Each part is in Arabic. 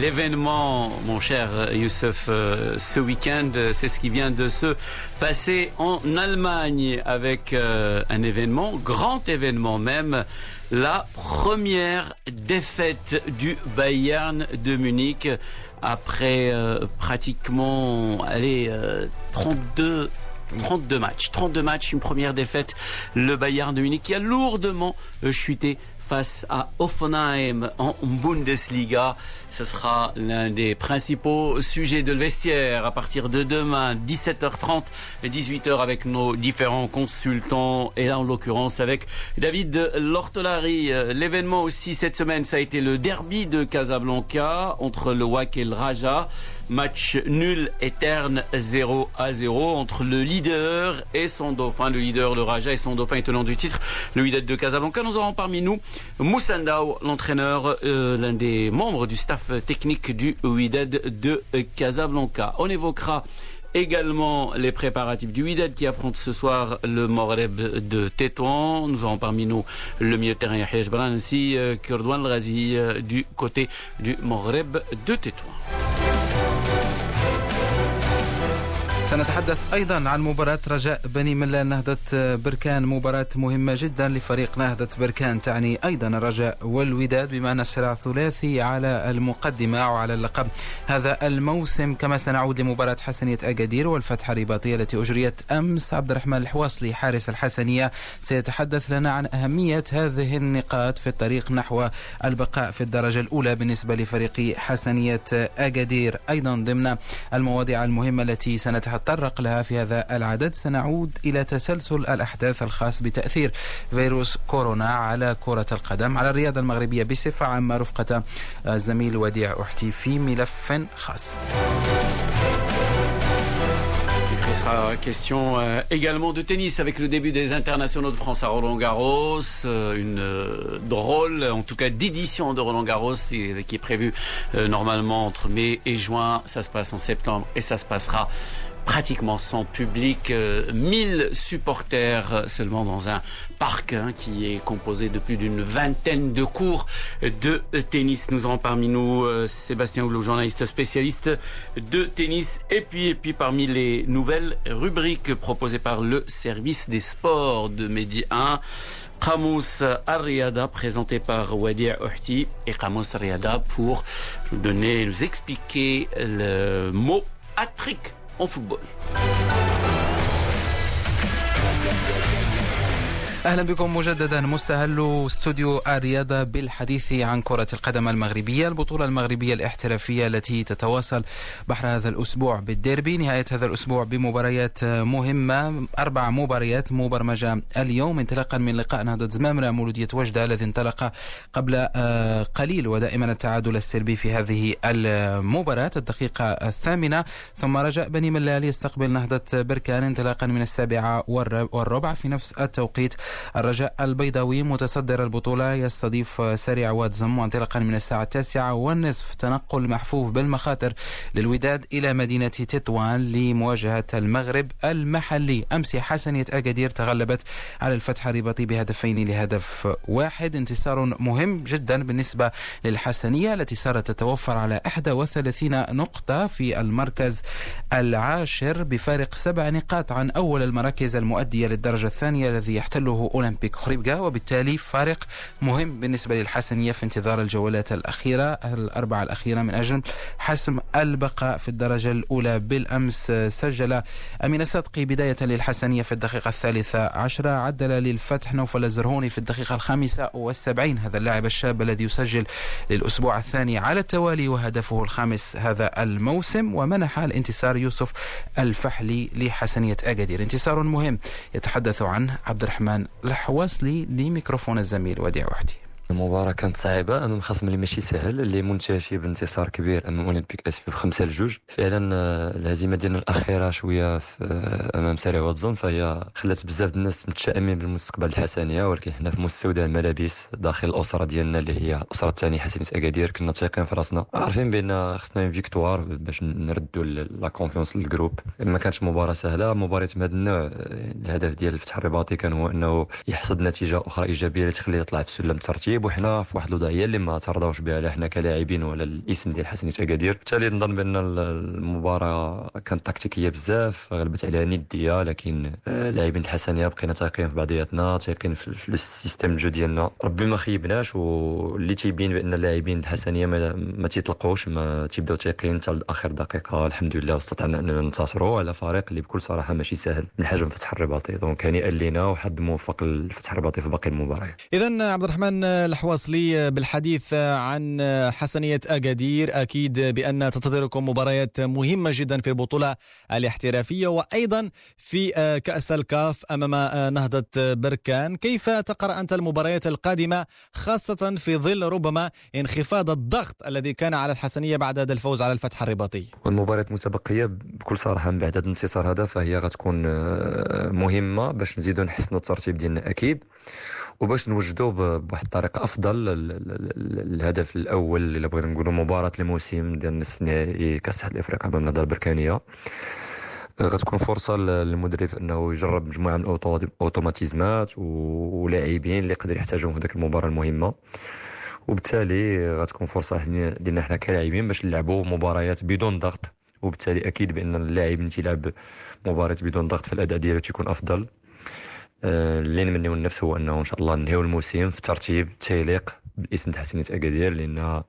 l'événement, mon cher euh, Youssef, euh, ce week-end, euh, c'est ce qui vient de se passer en Allemagne avec euh, un événement, grand événement même, la première défaite du Bayern de Munich après euh, pratiquement, allez, euh, 32 32 matchs. 32 matchs, une première défaite. Le Bayern de Munich qui a lourdement euh, chuté face à Offenheim en Bundesliga. Ce sera l'un des principaux sujets de le vestiaire à partir de demain, 17h30 et 18h avec nos différents consultants. Et là, en l'occurrence, avec David Lortolari. L'événement aussi cette semaine, ça a été le derby de Casablanca entre le WAC et le Raja. Match nul et terne 0 à 0 entre le leader et son dauphin. Le leader, le Raja et son dauphin est tenant du titre, le Wydad de Casablanca. Nous aurons parmi nous Moussandao, l'entraîneur, euh, l'un des membres du staff technique du Wydad de Casablanca. On évoquera également les préparatifs du Wydad qui affronte ce soir le Moreb de Tétouan. Nous aurons parmi nous le milieu de terrain Yahya ainsi euh, Kurdouan Razi euh, du côté du Moreb de Tétouan. سنتحدث أيضا عن مباراة رجاء بني ملا نهضة بركان مباراة مهمة جدا لفريق نهضة بركان تعني أيضا الرجاء والوداد بما أن الصراع ثلاثي على المقدمة وعلى اللقب. هذا الموسم كما سنعود لمباراة حسنية أكادير والفتح الرباطيه التي أجريت أمس. عبد الرحمن الحواصلي حارس الحسنية سيتحدث لنا عن أهمية هذه النقاط في الطريق نحو البقاء في الدرجة الأولى بالنسبة لفريق حسنية أكادير. أيضا ضمن المواضيع المهمة التي سنتحدث نتطرق لها في هذا العدد سنعود إلى تسلسل الأحداث الخاص بتأثير فيروس كورونا على كرة القدم على الرياضة المغربية بصفة عامة رفقة الزميل وديع أحتي في ملف خاص Il sera question euh, également de tennis avec le début des internationaux de France à Roland Garros, euh, une euh, drôle, en tout cas d'édition de Roland Garros qui qui est prévue euh, normalement entre mai et juin. Ça se passe en septembre et ça se passera pratiquement sans public, euh, 1000 supporters euh, seulement dans un parc hein, qui est composé de plus d'une vingtaine de cours de tennis. Nous aurons parmi nous euh, Sébastien Houlot, journaliste spécialiste de tennis. Et puis, et puis parmi les nouvelles rubriques proposées par le service des sports de Média 1, Kamos Ariada présenté par Wadi Uhti et Kamos Ariada pour nous donner, nous expliquer le mot hat-trick en football. أهلا بكم مجددا. مستهل استوديو الرياضة بالحديث عن كرة القدم المغربية، البطولة المغربية الاحترافية التي تتواصل بحر هذا الأسبوع بالديربي، نهاية هذا الأسبوع بمباريات مهمة، أربع مباريات مبرمجة اليوم. انطلاقا من لقاء نهضه زمامره مولودية وجدة الذي انطلق قبل قليل. ودائما التعادل السلبي في هذه المباراة الدقيقة الثامنة، ثم رجاء بني ملال يستقبل نهضة بركان انطلاقا من السابعة والربع في نفس التوقيت. الرجاء البيضاوي متصدر البطولة يستضيف سريع واتزم وانطلاقا من الساعة التاسعة والنصف. تنقل محفوف بالمخاطر للوداد إلى مدينة تطوان لمواجهة المغرب المحلي. أمس حسنية أكادير تغلبت على الفتح الرباطي بهدفين لهدف واحد. انتصار مهم جدا بالنسبة للحسنية التي صارت تتوفر على 31 نقطة في المركز العاشر بفارق سبع نقاط عن أول المراكز المؤدية للدرجة الثانية الذي يحتله أولمبيك خريبكا وبالتالي فارق مهم بالنسبة للحسنية في انتظار الجولات الأخيرة الأربعة الأخيرة من أجل حسم البقاء في الدرجة الأولى بالأمس. سجل أمين صدقي بداية للحسنية في الدقيقة الثالثة عشرة. عدل للفتح نوفل الزرهوني في الدقيقة الخامسة والسبعين. هذا اللاعب الشاب الذي يسجل للأسبوع الثاني على التوالي وهدفه الخامس هذا الموسم. ومنح الانتصار يوسف الفحلي لحسنية أكادير. انتصار مهم يتحدث عنه عبد الرحمن الحواصلي لميكروفون الزميل وديع وحدي. المباراة كانت صعيبة. أمام خصم اللي ماشي سهل اللي منتشي بانتصار كبير أمام أولمبيك أسفي بخمسة لجوج فعلا آه، الهزيمة ديالنا الأخيرة شوية آه، أمام سريع وادي زم فهي خلات بزاف الناس متشائمين بالمستقبل الحسنية. ولكن حنا في مستودع الملابس داخل الأسرة ديالنا اللي هي الأسرة الثانية حسنية أكادير كنا تايقين في راسنا. عارفين بأن خصنا victoire باش نردوا la confiance لل groupe ما كانتش مباراة سهلة. مباراة من هذا النوع آه، الهدف ديال الفتح الرباطي كان هو أنه يحصد نتيجة أخرى إيجابية اللي تخليه يطلع في سلم الترتيب وحنا في واحد الوضعيه اللي ما ترضاوش بها لا حنا كلاعبين ولا الاسم ديال حسنيه اكادير بالتالي نظن بأن المباراة كانت تكتيكية بزاف غلبت عليها ندية لكن لاعبين الحسنيه بقينا تايقين في بعضياتنا تايقين في ال système de jeu ديالنا. ربي ما خيبناش واللي تيبين بأن اللاعبين الحسنيه ما, ما تيطلقوش ما تيبداو تايقين حتى اخر دقيقة. الحمد لله واستطعنا أننا ننتصروا على فريق اللي بكل صراحة ماشي سهل من حجم فتح الرباطي. donc هنيئا لينا وحظ موفق لفتح الرباطي في باقي المباريات. اذا عبد الرحمن الحواصلي بالحديث عن حسنية أكادير. أكيد بأن تنتظركم مباريات مهمة جدا في البطولة الاحترافية وأيضا في كأس الكاف أمام نهضة بركان. كيف تقرأ أنت المباريات القادمة خاصة في ظل ربما انخفاض الضغط الذي كان على الحسنية بعد هذا الفوز على الفتح الرباطي؟ والمباريات المتبقية بكل صراحة من بعد هذا الانتصار هذا فهي غتكون مهمة باش نزيدوا نحسنوا الترتيب ديالنا. أكيد وباش نوجدوا بواحد الطريقة أفضل الهدف الأول اللي بغينا نقولوا مباراة الموسم ديال نصف نهائي كأس الاتحاد الأفريقي امام النهضه البركانية. غتكون فرصة للمدرب أنه يجرب مجموعة من الأوتوماتيزمات ولاعبين اللي يقدر يحتاجهم في ذاك المباراة المهمة. وبالتالي غتكون فرصة لنا حنا كلاعبين باش نلعبوا مباريات بدون ضغط. وبالتالي أكيد بأن اللاعب اللي تيلعب مباراة بدون ضغط في الأداء ديالو تيكون أفضل. آه، اللي نمنيو النفس هو أنه إن شاء الله ننهيو الموسم في ترتيب تيليق باسم حسنية اكادير لأن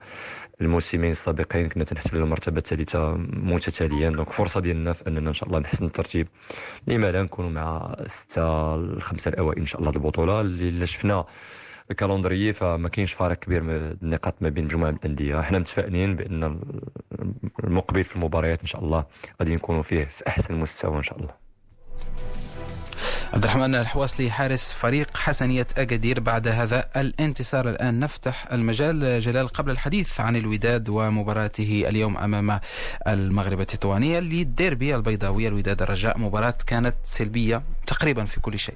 الموسمين السابقين كنا تنحتلوا المرتبة الثالثة متتاليا. donc فرصة ديالنا في أننا إن شاء الله نحسن الترتيب. لما لا نكونوا مع ستة الخمسة الأوائل إن شاء الله البطولة. اللي شفنا ال calendrier فما كاينش فارق كبير من النقاط ما بين مجموعه الانديه إحنا متفائلين بأن المقبل في المباريات إن شاء الله غادي نكونوا فيه في أحسن مستوى إن شاء الله. عبد الرحمن الحواسلي حارس فريق حسنية أكادير. بعد هذا الانتصار الآن نفتح المجال جلال قبل الحديث عن الوداد ومباراته اليوم أمام المغرب التطوانية للديربي البيضاوية الوداد الرجاء مباراة كانت سلبية تقريبا في كل شيء.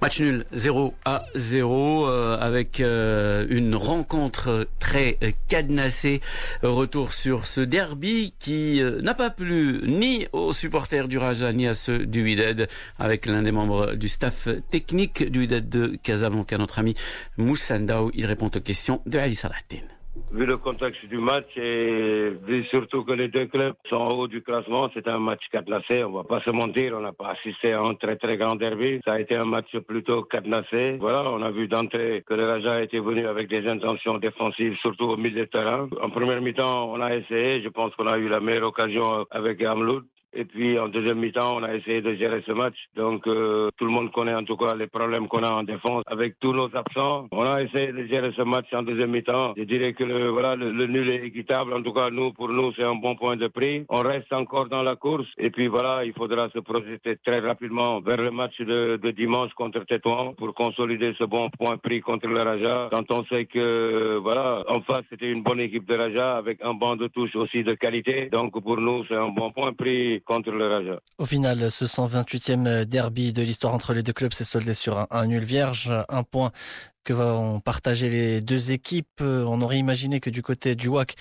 Match nul 0 à 0 euh, avec euh, une rencontre très cadenassée. Retour sur ce derby qui euh, n'a pas plu ni aux supporters du Raja ni à ceux du Wydad avec l'un des membres du staff technique du Wydad de Casablanca, notre ami Moussa Il répond aux questions de Ali Salahdin. Vu le contexte du match et vu surtout que les deux clubs sont en haut du classement, c'est un match cadenassé. On va pas se mentir, on n'a pas assisté à un très très grand derby. Ça a été un match plutôt cadenassé. Voilà, on a vu d'entrée que le Raja était venu avec des intentions défensives, surtout au milieu de terrain. En première mi-temps, on a essayé. Je pense qu'on a eu la meilleure occasion avec Amloud. Et puis en deuxième mi-temps, on a essayé de gérer ce match. Donc euh, tout le monde connaît en tout cas les problèmes qu'on a en défense avec tous nos absents. On a essayé de gérer ce match en deuxième mi-temps. Je dirais que le, voilà, le, nul est équitable. En tout cas, nous, pour nous, c'est un bon point de prix. On reste encore dans la course. Et puis voilà, il faudra se projeter très rapidement vers le match de, de dimanche contre Tétouan pour consolider ce bon point pris contre le Raja. Quand on sait que voilà, en face, c'était une bonne équipe de Raja avec un banc de touche aussi de qualité. Donc pour nous, c'est un bon point pris Au final, ce 128e derby de l'histoire entre les deux clubs s'est soldé sur un, nul vierge, un point que vont partager les deux équipes. On aurait imaginé que du côté du WAC,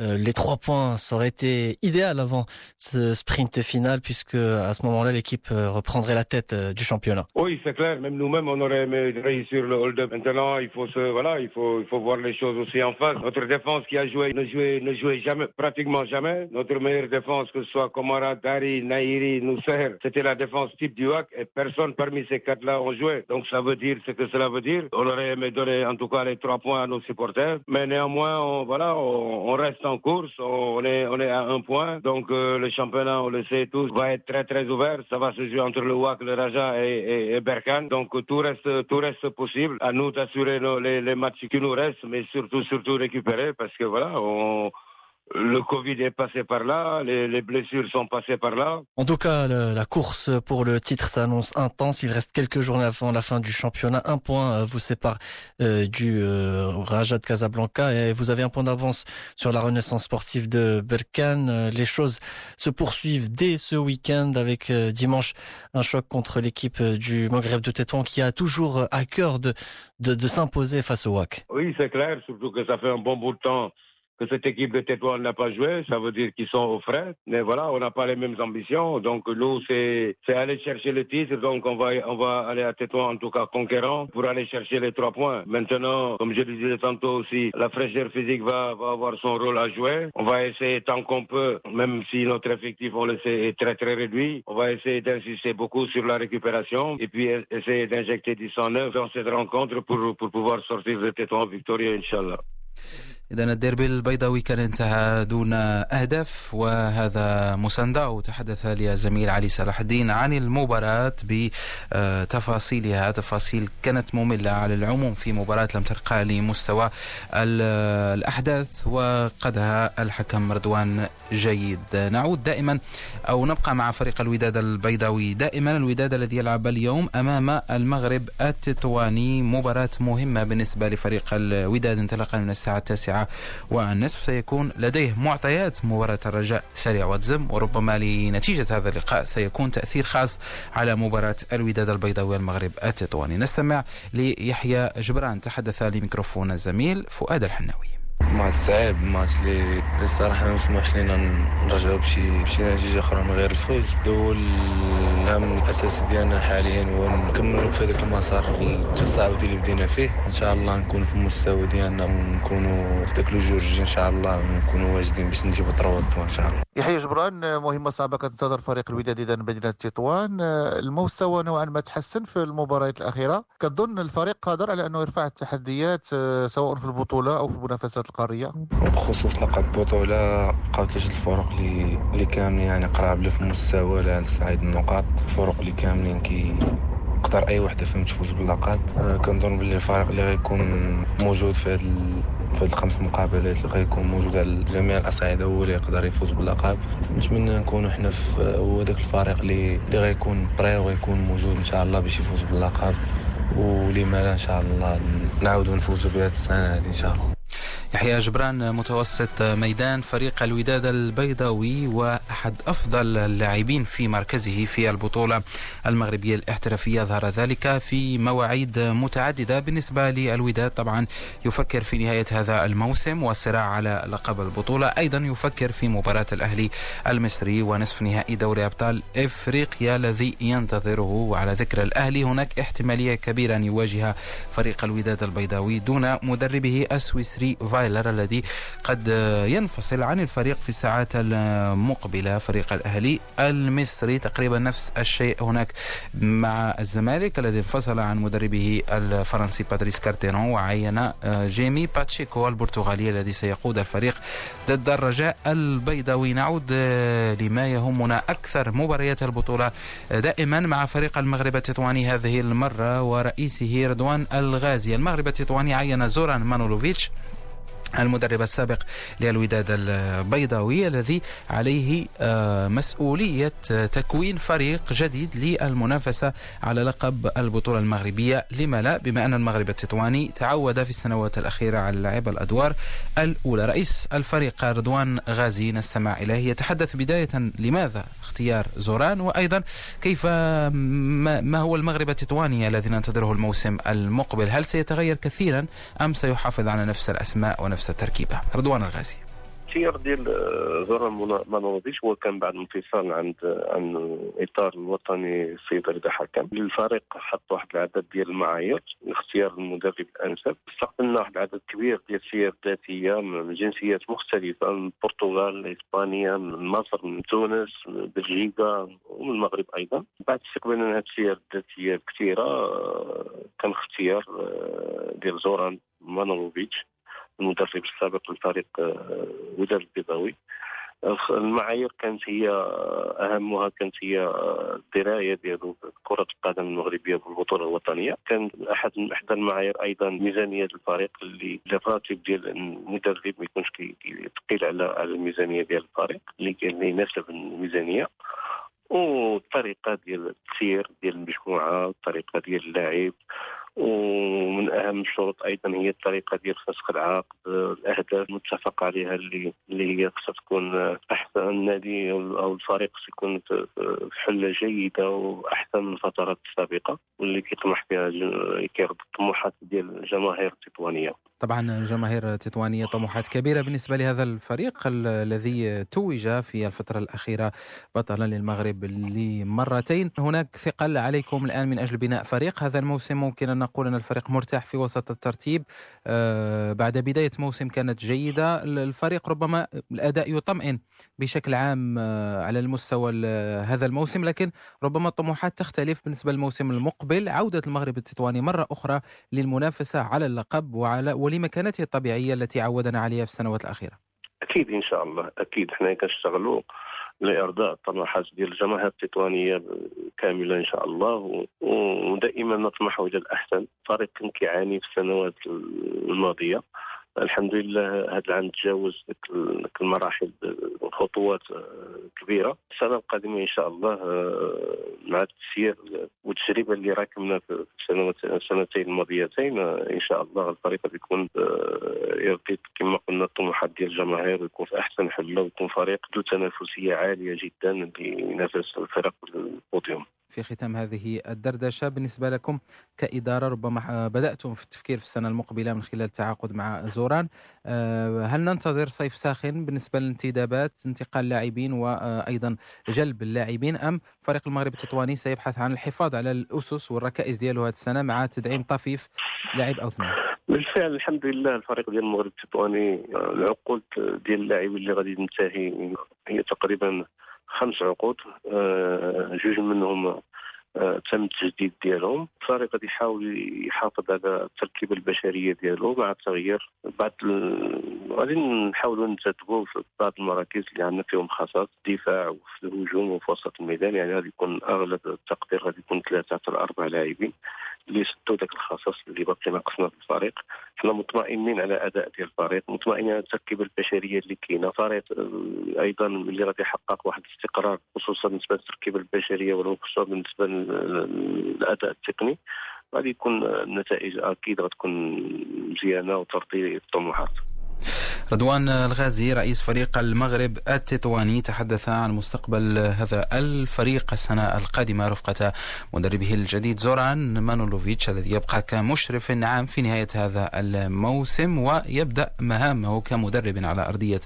euh, les trois points, ça aurait été idéal avant ce sprint final, puisque à ce moment-là, l'équipe euh, reprendrait la tête euh, du championnat. Oui, c'est clair. Même nous-mêmes, on aurait aimé réussir le hold-up. Maintenant, il faut voilà, il faut, il faut voir les choses aussi en face. Notre défense qui a joué ne jouait, ne jouait jamais, pratiquement jamais. Notre meilleure défense, que ce soit Komara, Dari, Nairi, Nousser, c'était la défense type du WAC et personne parmi ces quatre-là ont joué. Donc ça veut dire ce que cela veut dire. On aurait aimé donner en tout cas les trois points à nos supporters. Mais néanmoins, on, voilà, on, on reste en course. On est, on est à un point. Donc euh, le championnat, on le sait tous, va être très très ouvert. Ça va se jouer entre le WAC, le Raja et, et, Berkane. Donc tout reste, tout reste possible. À nous d'assurer les, les matchs qui nous restent, mais surtout, surtout récupérer parce que voilà, on le Covid est passé par là, les, les, blessures sont passées par là. En tout cas, le, la course pour le titre s'annonce intense. Il reste quelques journées avant la fin du championnat. Un point euh, vous sépare euh, du euh, Raja de Casablanca et vous avez un point d'avance sur la renaissance sportive de Berkane. Euh, les choses se poursuivent dès ce week-end avec dimanche un choc contre l'équipe du Maghreb de Tétouan qui a toujours à cœur de, de, de s'imposer face au WAC. Oui, c'est clair, surtout que ça fait un bon bout de temps que cette équipe de Tétouan n'a pas joué, ça veut dire qu'ils sont au frais. Mais voilà, on n'a pas les mêmes ambitions. Donc nous, c'est aller chercher le titre. Donc on va, on va aller à Tétouan, en tout cas conquérant, pour aller chercher les trois points. Maintenant, comme je le disais tantôt aussi, la fraîcheur physique va, va avoir son rôle à jouer. On va essayer tant qu'on peut, même si notre effectif, on le sait, est très très réduit, on va essayer d'insister beaucoup sur la récupération et puis essayer d'injecter du sang neuf dans cette rencontre pour, pour pouvoir sortir de Tétouan victorieux, Inch'Allah. إذا الديربي البيضاوي كان انتهى دون أهداف وهذا مساندة وتحدث لي زميل علي صلاح الدين عن المباراة بتفاصيلها. تفاصيل كانت مملة على العموم في مباراة لم ترقى لمستوى الأحداث وقدها الحكم رضوان جيد. نعود دائما أو نبقى مع فريق الوداد البيضاوي. دائما الوداد الذي يلعب اليوم أمام المغرب التطواني مباراة مهمة بالنسبة لفريق الوداد. انطلاقا من الساعة التاسعة والنصف سيكون لديه معطيات مباراة الرجاء سريع وتزم وربما لنتيجة هذا اللقاء سيكون تأثير خاص على مباراة الوداد البيضاوي المغرب التطواني. نستمع ليحيى جبران تحدث لميكروفون الزميل فؤاد الحناوي. مع صعيب ماتش اللي الصراحة ما سمحش لينا نرجعوا بشي بشي نتيجة أخرى من غير الفوز. دو الهم الاساسي ديالنا حاليا هو نكملوا في هذاك المسار التصاعدي اللي بدينا فيه. إن شاء الله نكونوا في المستوى ديالنا ونكونوا في ذاك الجورج إن شاء الله ونكونوا واجدين باش نجيبوا ثروه إن شاء الله. يحيى جبران مهمة صعبة كتنتظر فريق الوداد إذا مدينة تطوان. المستوى نوعا ما تحسن في المباريات الأخيرة. كظن الفريق قادر على أنه يرفع التحديات سواء في البطولة أو في المنافسات القارية بخصوص لقب البطولة بقاو ثلاثة الفرق اللي اللي كاملين يعني قراب في المستوى على صعيد النقاط؟ الفرق اللي كاملين كي يقدر أي وحدة فهم تفوز باللقب. كنظن باللي الفريق اللي غيكون موجود في هذا في هذه الخمس مقابلات اللي غيكون موجود على جميع الأصعدة هو اللي يقدر يفوز باللقب. نتمنى نكونوا حنا هو ذاك الفريق اللي اللي غيكون بري وغيكون موجود إن شاء الله باش يفوز باللقب. ولما لا إن شاء الله نعاودوا نفوزوا بهذه السنة هذه إن شاء الله. يحيى جبران متوسط ميدان فريق الوداد البيضاوي وأحد أفضل اللاعبين في مركزه في البطولة المغربية الاحترافية. ظهر ذلك في مواعيد متعددة بالنسبة للوداد. طبعا يفكر في نهاية هذا الموسم والصراع على لقب البطولة. أيضا يفكر في مباراة الأهلي المصري ونصف نهائي دوري أبطال إفريقيا الذي ينتظره. وعلى ذكر الأهلي هناك احتمالية كبيرة أن يواجه فريق الوداد البيضاوي دون مدربه السويسري فايلر الذي قد ينفصل عن الفريق في الساعات المقبلة. فريق الأهلي المصري تقريبا نفس الشيء هناك مع الزمالك الذي انفصل عن مدربه الفرنسي باتريس كارتيرون وعين جيمي باتشيكو البرتغالي الذي سيقود الفريق ضد الرجاء البيضاوي. نعود لما يهمنا أكثر مباريات البطولة دائما مع فريق المغرب التطواني هذه المرة ورئيسه رضوان الغازي. المغرب التطواني عين زوران مانولوفيتش. المدرب السابق للوداد البيضاوي الذي عليه مسؤولية تكوين فريق جديد للمنافسة على لقب البطولة المغربية. لما لا؟ بما أن المغرب التطواني تعود في السنوات الأخيرة على لعب الأدوار الأولى. رئيس الفريق رضوان غازي نستمع إليه. يتحدث بداية لماذا اختيار زوران؟ وأيضا كيف ما هو المغرب التطواني الذي ننتظره الموسم المقبل؟ هل سيتغير كثيرا أم سيحافظ على نفس الأسماء ونفس نفس التركيبة. رضوان الغازي. الاختيار ديال زوران مانوفيتش هو كان بعد انفصال عن عن الاطار الوطني السيد رضا حكم الفريق حط واحد العدد ديال المعايير لاختيار المدرب الأنسب. استقبلنا واحد العدد كبير ديال السير الذاتيه من جنسيات مختلفة من البرتغال إسبانيا من مصر من تونس من بلجيكا ومن المغرب أيضا. بعد استقبلنا هذه السير الذاتية الكثيرة كان اختيار ديال زوران مانوفيتش. المدرب السابق للفريق وداد البيضاوي المعايير كانت هي أهمها كانت هي الدراية ديالو كره القدم المغربية بالبطولة الوطنية. كان أحد إحدى المعايير أيضا ميزانيه الفريق اللي الراتب ديال المدرب ما يكونش ثقيل على على الميزانية ديال الفريق اللي يناسب الميزانية. والطريقة ديال التسيير ديال المجموعة الطريقة ديال اللاعب ومن أهم الشروط أيضا هي الطريقة ديال فسخ العقد. الأهداف المتفق عليها اللي اللي هي خصها تكون أحسن النادي أو الفريق يكون في حلة جيدة وأحسن من الفترات السابقه واللي كيطمح فيها كيرضي الطموحات ديال الجماهير التطوانية. طبعا جماهير تطوانية طموحات كبيرة بالنسبة لهذا الفريق الذي توج في الفترة الأخيرة بطلا للمغرب لمرتين. هناك ثقل عليكم الآن من أجل بناء فريق. هذا الموسم ممكن أن نقول أن الفريق مرتاح في وسط الترتيب. آه، بعد بداية موسم كانت جيدة. الفريق ربما الأداء يطمئن بشكل عام آه، على المستوى هذا الموسم. لكن ربما الطموحات تختلف بالنسبة للموسم المقبل. عودة المغرب التطواني مرة أخرى للمنافسة على اللقب وعلى ولمكانته الطبيعية التي عودنا عليها في السنوات الأخيرة؟ أكيد إن شاء الله. أكيد. حنا كنشتغلوا لإرضاء الطموحات ديال الجماهير التطوانية كاملة إن شاء الله ودائما نطمح إلى الأحسن. فريق كان كيعاني في السنوات الماضية. الحمد لله هذا العام تجاوز المراحل خطوات كبيرة. السنة القادمة إن شاء الله مع التسيير والتجربة اللي راكمنا في السنتين الماضيتين إن شاء الله الفريق بيكون يرضي كما قلنا الطموحات ديال الجماهير ويكون في أحسن حلة ويكون فريق ذو تنافسية عالية جدا اللي ينافس الفرق البوديوم. في ختام هذه الدردشة. بالنسبة لكم كإدارة ربما بدأتم في التفكير في السنة المقبلة من خلال التعاقد مع زوران. آه، هل ننتظر صيف ساخن بالنسبة للانتدابات انتقال لاعبين وأيضا جلب اللاعبين أم فريق المغرب التطواني سيبحث عن الحفاظ على الأسس والركائز ديالو هذه السنة مع تدعيم طفيف لاعب أو اثنين بالفعل الحمد لله الفريق ديال المغرب التطواني آه، العقود ديال اللاعبين اللي غادي تنتهي هي تقريبا خمس عقود. آه، جوج منهم تم التجديد ديالهم. الفريق غادي يحاول يحافظ على التركيبة البشرية ديالو مع التغيير. بعض غادي نحاولوا نتدبوا في بعض المراكز اللي عندنا فيهم خصائص الدفاع وفي الهجوم وفي وسط الميدان. يعني غادي يكون أغلب التقدير غادي يكون ثلاثة حتى أربع لاعبين. اللي يسدوا ذاك الخصص اللي باقي ناقصنا في الفريق. حنا مطمئنين على أداء ديال الفريق مطمئنين على التركيبه البشرية اللي كاينة. فريق آه، أيضا اللي غادي يحقق واحد الاستقرار خصوصا بالنسبة للتركيبه البشرية وخصوصا بالنسبة للأداء التقني. غادي يكون النتائج أكيد غتكون مزيانة وترضي الطموحات. رضوان الغازي رئيس فريق المغرب التطواني تحدث عن مستقبل هذا الفريق السنة القادمة رفقة مدربه الجديد زوران مانولوفيتش الذي يبقى كمشرف عام في نهاية هذا الموسم ويبدأ مهامه كمدرب على أرضية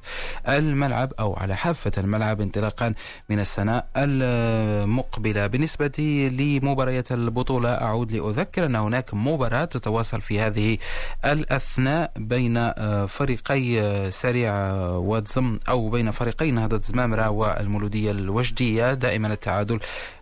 الملعب أو على حافة الملعب انطلاقا من السنة المقبلة. بالنسبة لمباريات البطولة أعود لأذكر أن هناك مباراة تتواصل في هذه الأثناء بين فريقي سريع وتزم أو بين فريقين. نهضة زمامرة والمولودية الوجدية. دائما التعادل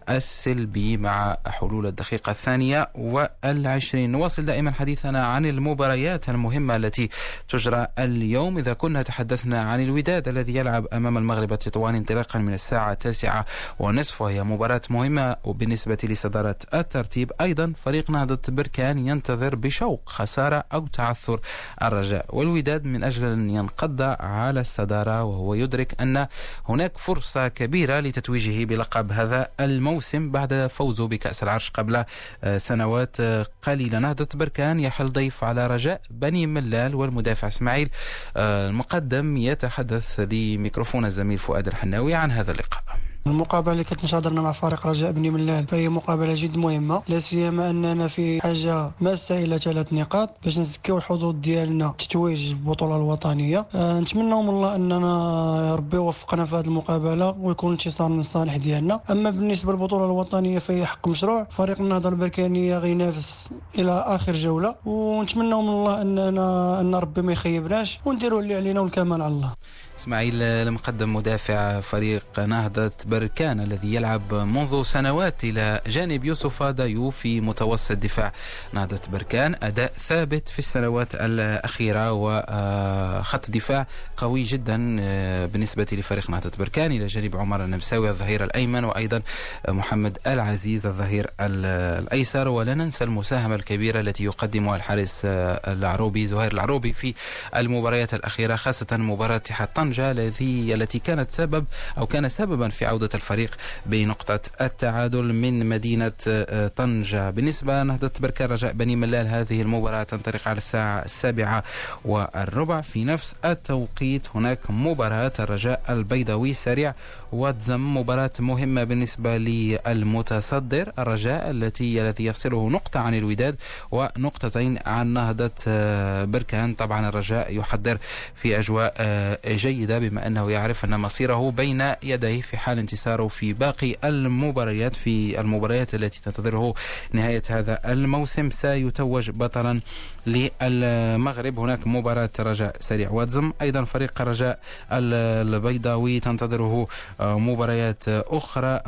السلبي مع حلول الدقيقة الثانية والعشرين. نواصل دائما حديثنا عن المباريات المهمة التي تجرى اليوم. إذا كنا تحدثنا عن الوداد الذي يلعب أمام المغرب التطواني انطلاقا من الساعة التاسعة ونصف وهي مباراة مهمة وبالنسبة لصدارة الترتيب. أيضا فريق نهضة بركان ينتظر بشوق خسارة أو تعثر الرجاء. والوداد من أجل أن ينقض على الصدارة وهو يدرك أن هناك فرصة كبيرة لتتويجه بلقب هذا الموسم. الموسم بعد فوزه بكأس العرش قبل آه، سنوات آه، قليلة نهضة بركان يحل ضيف على رجاء بني ملال والمدافع إسماعيل آه، المقدم يتحدث لميكروفون الزميل فؤاد الحناوي عن هذا اللقاء. المقابلة اللي كنت مع فريق رجاء بني ملال فهي مقابلة جد مهمة لا سيما أننا في حاجة ماسه إلى ثلاث نقاط باش نزكيو الحظوظ ديالنا تتويج البطولة الوطنية. أه نتمنى من الله أننا ربي يوفقنا في هذه المقابلة ويكون انتصار من الصالح ديالنا. أما بالنسبة للبطولة الوطنية فهي حق مشروع فريق النهضه البركانيه غينافس إلى آخر جولة. ونتمنى من الله أننا أن ربي ما يخيبناش ونديروا اللي علينا والكمال على الله. إسماعيل المقدم مدافع فريق نهضة بركان الذي يلعب منذ سنوات إلى جانب يوسف دايو في متوسط دفاع. نهضة بركان أداء ثابت في السنوات الأخيرة وخط دفاع قوي جدا آه، بالنسبة لفريق نهضة بركان. إلى جانب عمر النمساوي الظهير الأيمن وأيضا محمد العزيز الظهير الأيسر. ولا ننسى المساهمة الكبيرة التي يقدمها الحارس آه، العروبي زهير العروبي في المباريات الأخيرة خاصة مباراة اتحاد طنجة التي التي كانت سبب أو كان سببا في عودة الفريق بنقطة التعادل من مدينة آه، طنجة. بالنسبة نهضة بركان رجاء بني ملال هذه المباراة تنطلق على الساعة السابعة والربع. في نفس التوقيت هناك مباراة الرجاء البيضاوي سريع وتزم مباراة مهمة بالنسبة للمتصدر. الرجاء التي الذي يفصله نقطة عن الوداد ونقطتين عن نهضة آه، بركان طبعا الرجاء يحضر في أجواء آه، جيدة بما أنه يعرف أن مصيره بين يديه في حال انتصاره في باقي المباريات في المباريات التي تنتظره نهاية هذا الموسم. سيتوج بطلا للمغرب. هناك مباراة رجاء سريع واتزم أيضا فريق رجاء البيضاوي تنتظره آه، مباريات أخرى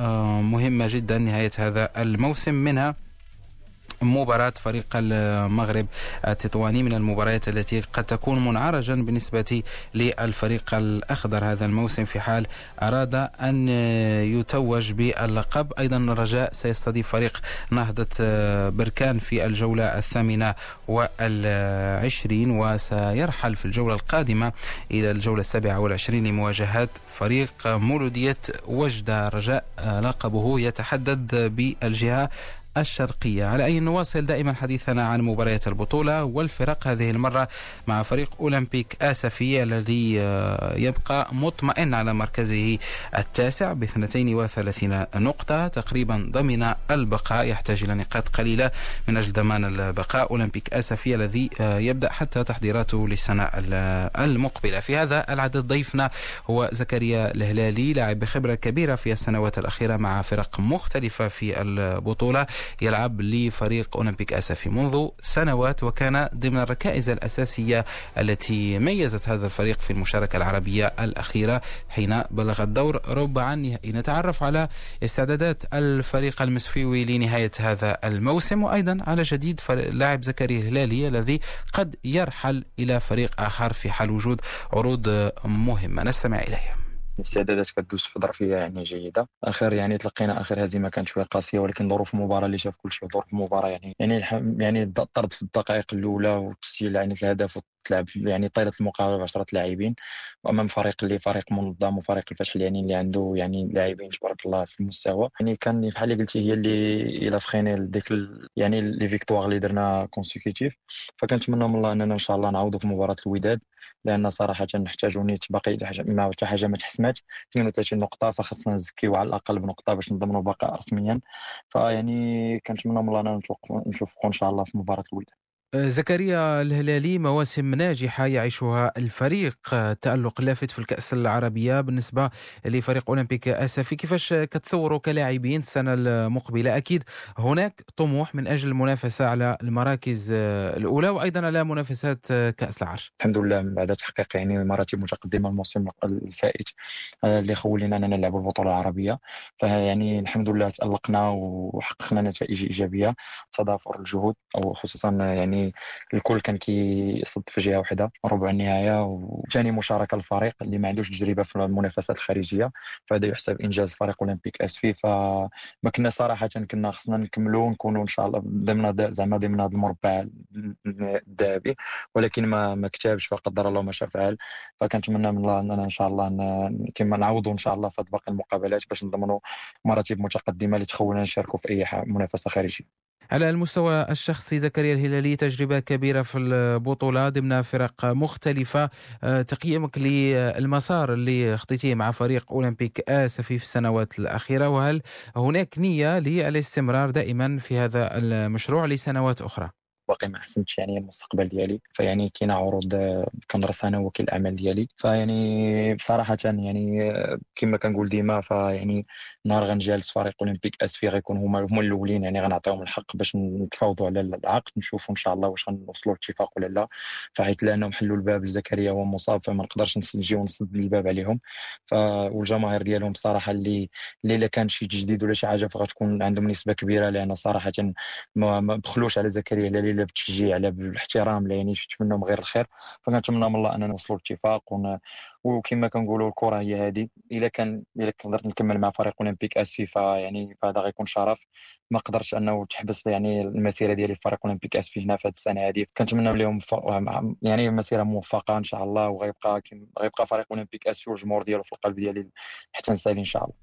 مهمة جدا نهاية هذا الموسم. منها مباراة فريق المغرب التطواني من المباريات التي قد تكون منعرجا بالنسبة للفريق الأخضر هذا الموسم في حال أراد أن يتوج باللقب. أيضا الرجاء سيستضيف فريق نهضة بركان في الجولة الثامنة والعشرين وسيرحل في الجولة القادمة إلى الجولة السابعة والعشرين لمواجهة فريق مولودية وجدة. رجاء لقبه يتحدد بالجهة الشرقية. على أي نواصل دائما حديثنا عن مباريات البطولة والفرق هذه المرة مع فريق أولمبيك آسفي الذي آه، يبقى مطمئن على مركزه التاسع ب 32 نقطة تقريبا ضمن البقاء. يحتاج إلى نقاط قليلة من أجل ضمان البقاء. أولمبيك آسفي الذي آه، يبدأ حتى تحضيراته للسنة المقبلة. في هذا العدد ضيفنا هو زكريا الهلالي لاعب بخبرة كبيرة في السنوات الأخيرة مع فرق مختلفة في البطولة. يلعب لفريق أولمبيك أسفي منذ سنوات وكان ضمن الركائز الأساسية التي ميزت هذا الفريق في المشاركة العربية الأخيرة حين بلغ الدور. ربع النهائي نتعرف على استعدادات الفريق المسفيوي لنهاية هذا الموسم. وأيضا على جديد لاعب زكريا الهلالي الذي قد يرحل إلى فريق آخر في حال وجود عروض مهمة. نستمع إليه. الاستعدادات كدوز في ظرفيه يعني جيدة. آخر يعني تلقينا آخر هزيمة كانت شوية قاسية ولكن ظروف المباراة اللي شاف كل شيء ظروف المباراة يعني يعني يعني الطرد في الدقائق الأولى وتسجيل يعني الهدف تلعب يعني طيلة المقابلة ب 10 لاعبين وامام فريق اللي فريق منظم وفريق الفتح يعني اللي عنده يعني لاعبين تبارك الله في المستوى. يعني كان بحال اللي قلتي هي اللي إلى فخينا ديك يعني les victoires اللي درنا consécutives فكنتمنى من الله أننا إن شاء الله نعوضوا في مباراة الوداد لأن صراحة نحتاجوا نيت باقي ما حتى حاجة ما تحسمات 32 نقطة فخصنا نزكيو على الأقل بنقطة باش نضمنوا بقاء رسميا. فيعني كنتمنى من الله اننا نشوفوا إن شاء الله في مباراة الوداد. زكريا الهلالي مواسم ناجحة يعيشها الفريق. تألق لافت في الكأس العربية بالنسبة لفريق أولمبيك أسفي. كيفاش كتصوروا كلاعبين السنة المقبلة؟ أكيد هناك طموح من أجل المنافسة على المراكز الأولى وأيضا على منافسات كأس العرش. الحمد لله بعد تحقيق يعني مراتب متقدمة الموسم الفائت اللي خولنا أننا نلعب البطولة العربية. فيعني الحمد لله تألقنا وحققنا نتائج إيجابية تضافر الجهود أو خصوصا يعني الكل كان كيصد في جهة واحدة ربع النهاية وثاني مشاركة للفريق اللي ما عندوش تجربة في المنافسات الخارجية فهذا يحسب إنجاز فريق أولمبيك اسفي فما كنا صراحة كنا خصنا نكملوا ونكونوا إن شاء الله ضمن زعما ضمن هذا المربع الذهبي ولكن ما ما كتبش فقدر الله ما شاء فعل. فكنتمنى من الله أننا إن شاء الله كما نعوضوا إن شاء الله في باقي المقابلات باش نضمنوا مراتب متقدمة اللي تخولنا نشاركوا في أي منافسة خارجية. على المستوى الشخصي زكريا الهلالي تجربة كبيرة في البطولة ضمن فرق مختلفة آه، تقييمك للمسار اللي خطيتيه مع فريق أولمبيك آسفي في السنوات الأخيرة وهل هناك نية للاستمرار دائما في هذا المشروع لسنوات أخرى؟ باقي ما حسنتش يعني المستقبل ديالي. فيعني كاينة عروض كندرس أنا وكيل الاعمال ديالي. فيعني بصراحه يعني كما كنقول ديما فيعني نهار غنجالس فريق اولمبيك اسفي غيكون هما هما الأولين. يعني غنعطيهم الحق باش نتفاوضوا على العقد نشوفوا إن شاء الله واش غنوصلوا لاتفاق ولا لا. فحيت لانهم حلوا الباب لزكريا هو مصاب فما نقدرش نجي ونسد الباب عليهم. ف والجماهير ديالهم بصراحه اللي اللي كان شي تجديد ولا شي حاجة فغتكون عندهم نسبة كبيرة لأن صراحة ما بخلوش على زكريا لا لا بالتشجيع لا بالاحترام يعني شفت منهم غير الخير فكنتمنى من الله أننا نوصلوا لاتفاق. وكما كنقولوا الكرة هي هذه إلا كان إلا قدرت نكمل مع فريق أولمبيك اسفي فيعني فهذا غيكون شرف. ما قدرش أنه تحبس يعني المسيرة ديالي في فريق أولمبيك اسفي هنا في هذه السنة هذه كنتمنى لهم ف... يعني مسيرة موفقة إن شاء الله وغيبقى غيبقى فريق أولمبيك اسفي والجمهور ديالو في القلب ديالي حتى نسالي إن شاء الله.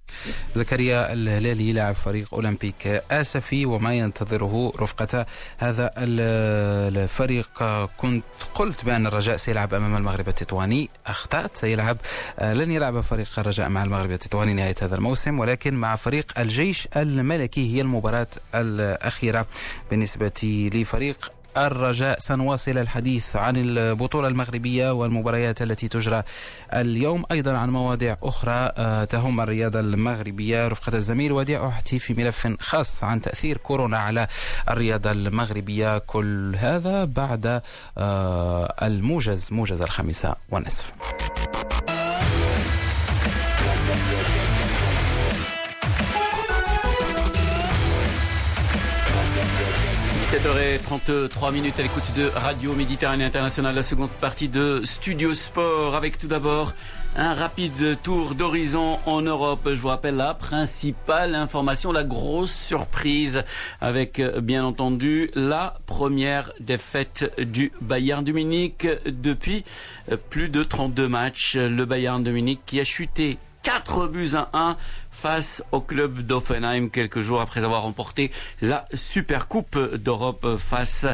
زكريا الهلالي لاعب فريق أولمبيك اسفي وما ينتظره رفقة هذا الفريق. كنت قلت بأن الرجاء سيلعب أمام المغرب التطواني. أخطأت؟ سيلعب لن يلعب فريق الرجاء مع المغرب التطواني نهاية هذا الموسم ولكن مع فريق الجيش الملكي هي المباراة الأخيرة بالنسبة لفريق الرجاء سنواصل الحديث عن البطولة المغربية والمباريات التي تجرى اليوم. أيضا عن مواضيع أخرى تهم الرياضة المغربية رفقة الزميل وديع أحتي في ملف خاص عن تأثير كورونا على الرياضة المغربية. كل هذا بعد الموجز موجز الخامسة والنصف. 7h33 minutes à l'écoute de Radio Méditerranée Internationale, la seconde partie de Studio Sport, avec tout d'abord un rapide tour d'horizon en Europe. Je vous rappelle la principale information, la grosse surprise, avec bien entendu la première défaite du Bayern de Munich depuis plus de 32 matchs. Le Bayern de Munich qui a chuté 4 buts à 1 face au club d'Offenheim quelques jours après avoir remporté la Super Coupe d'Europe face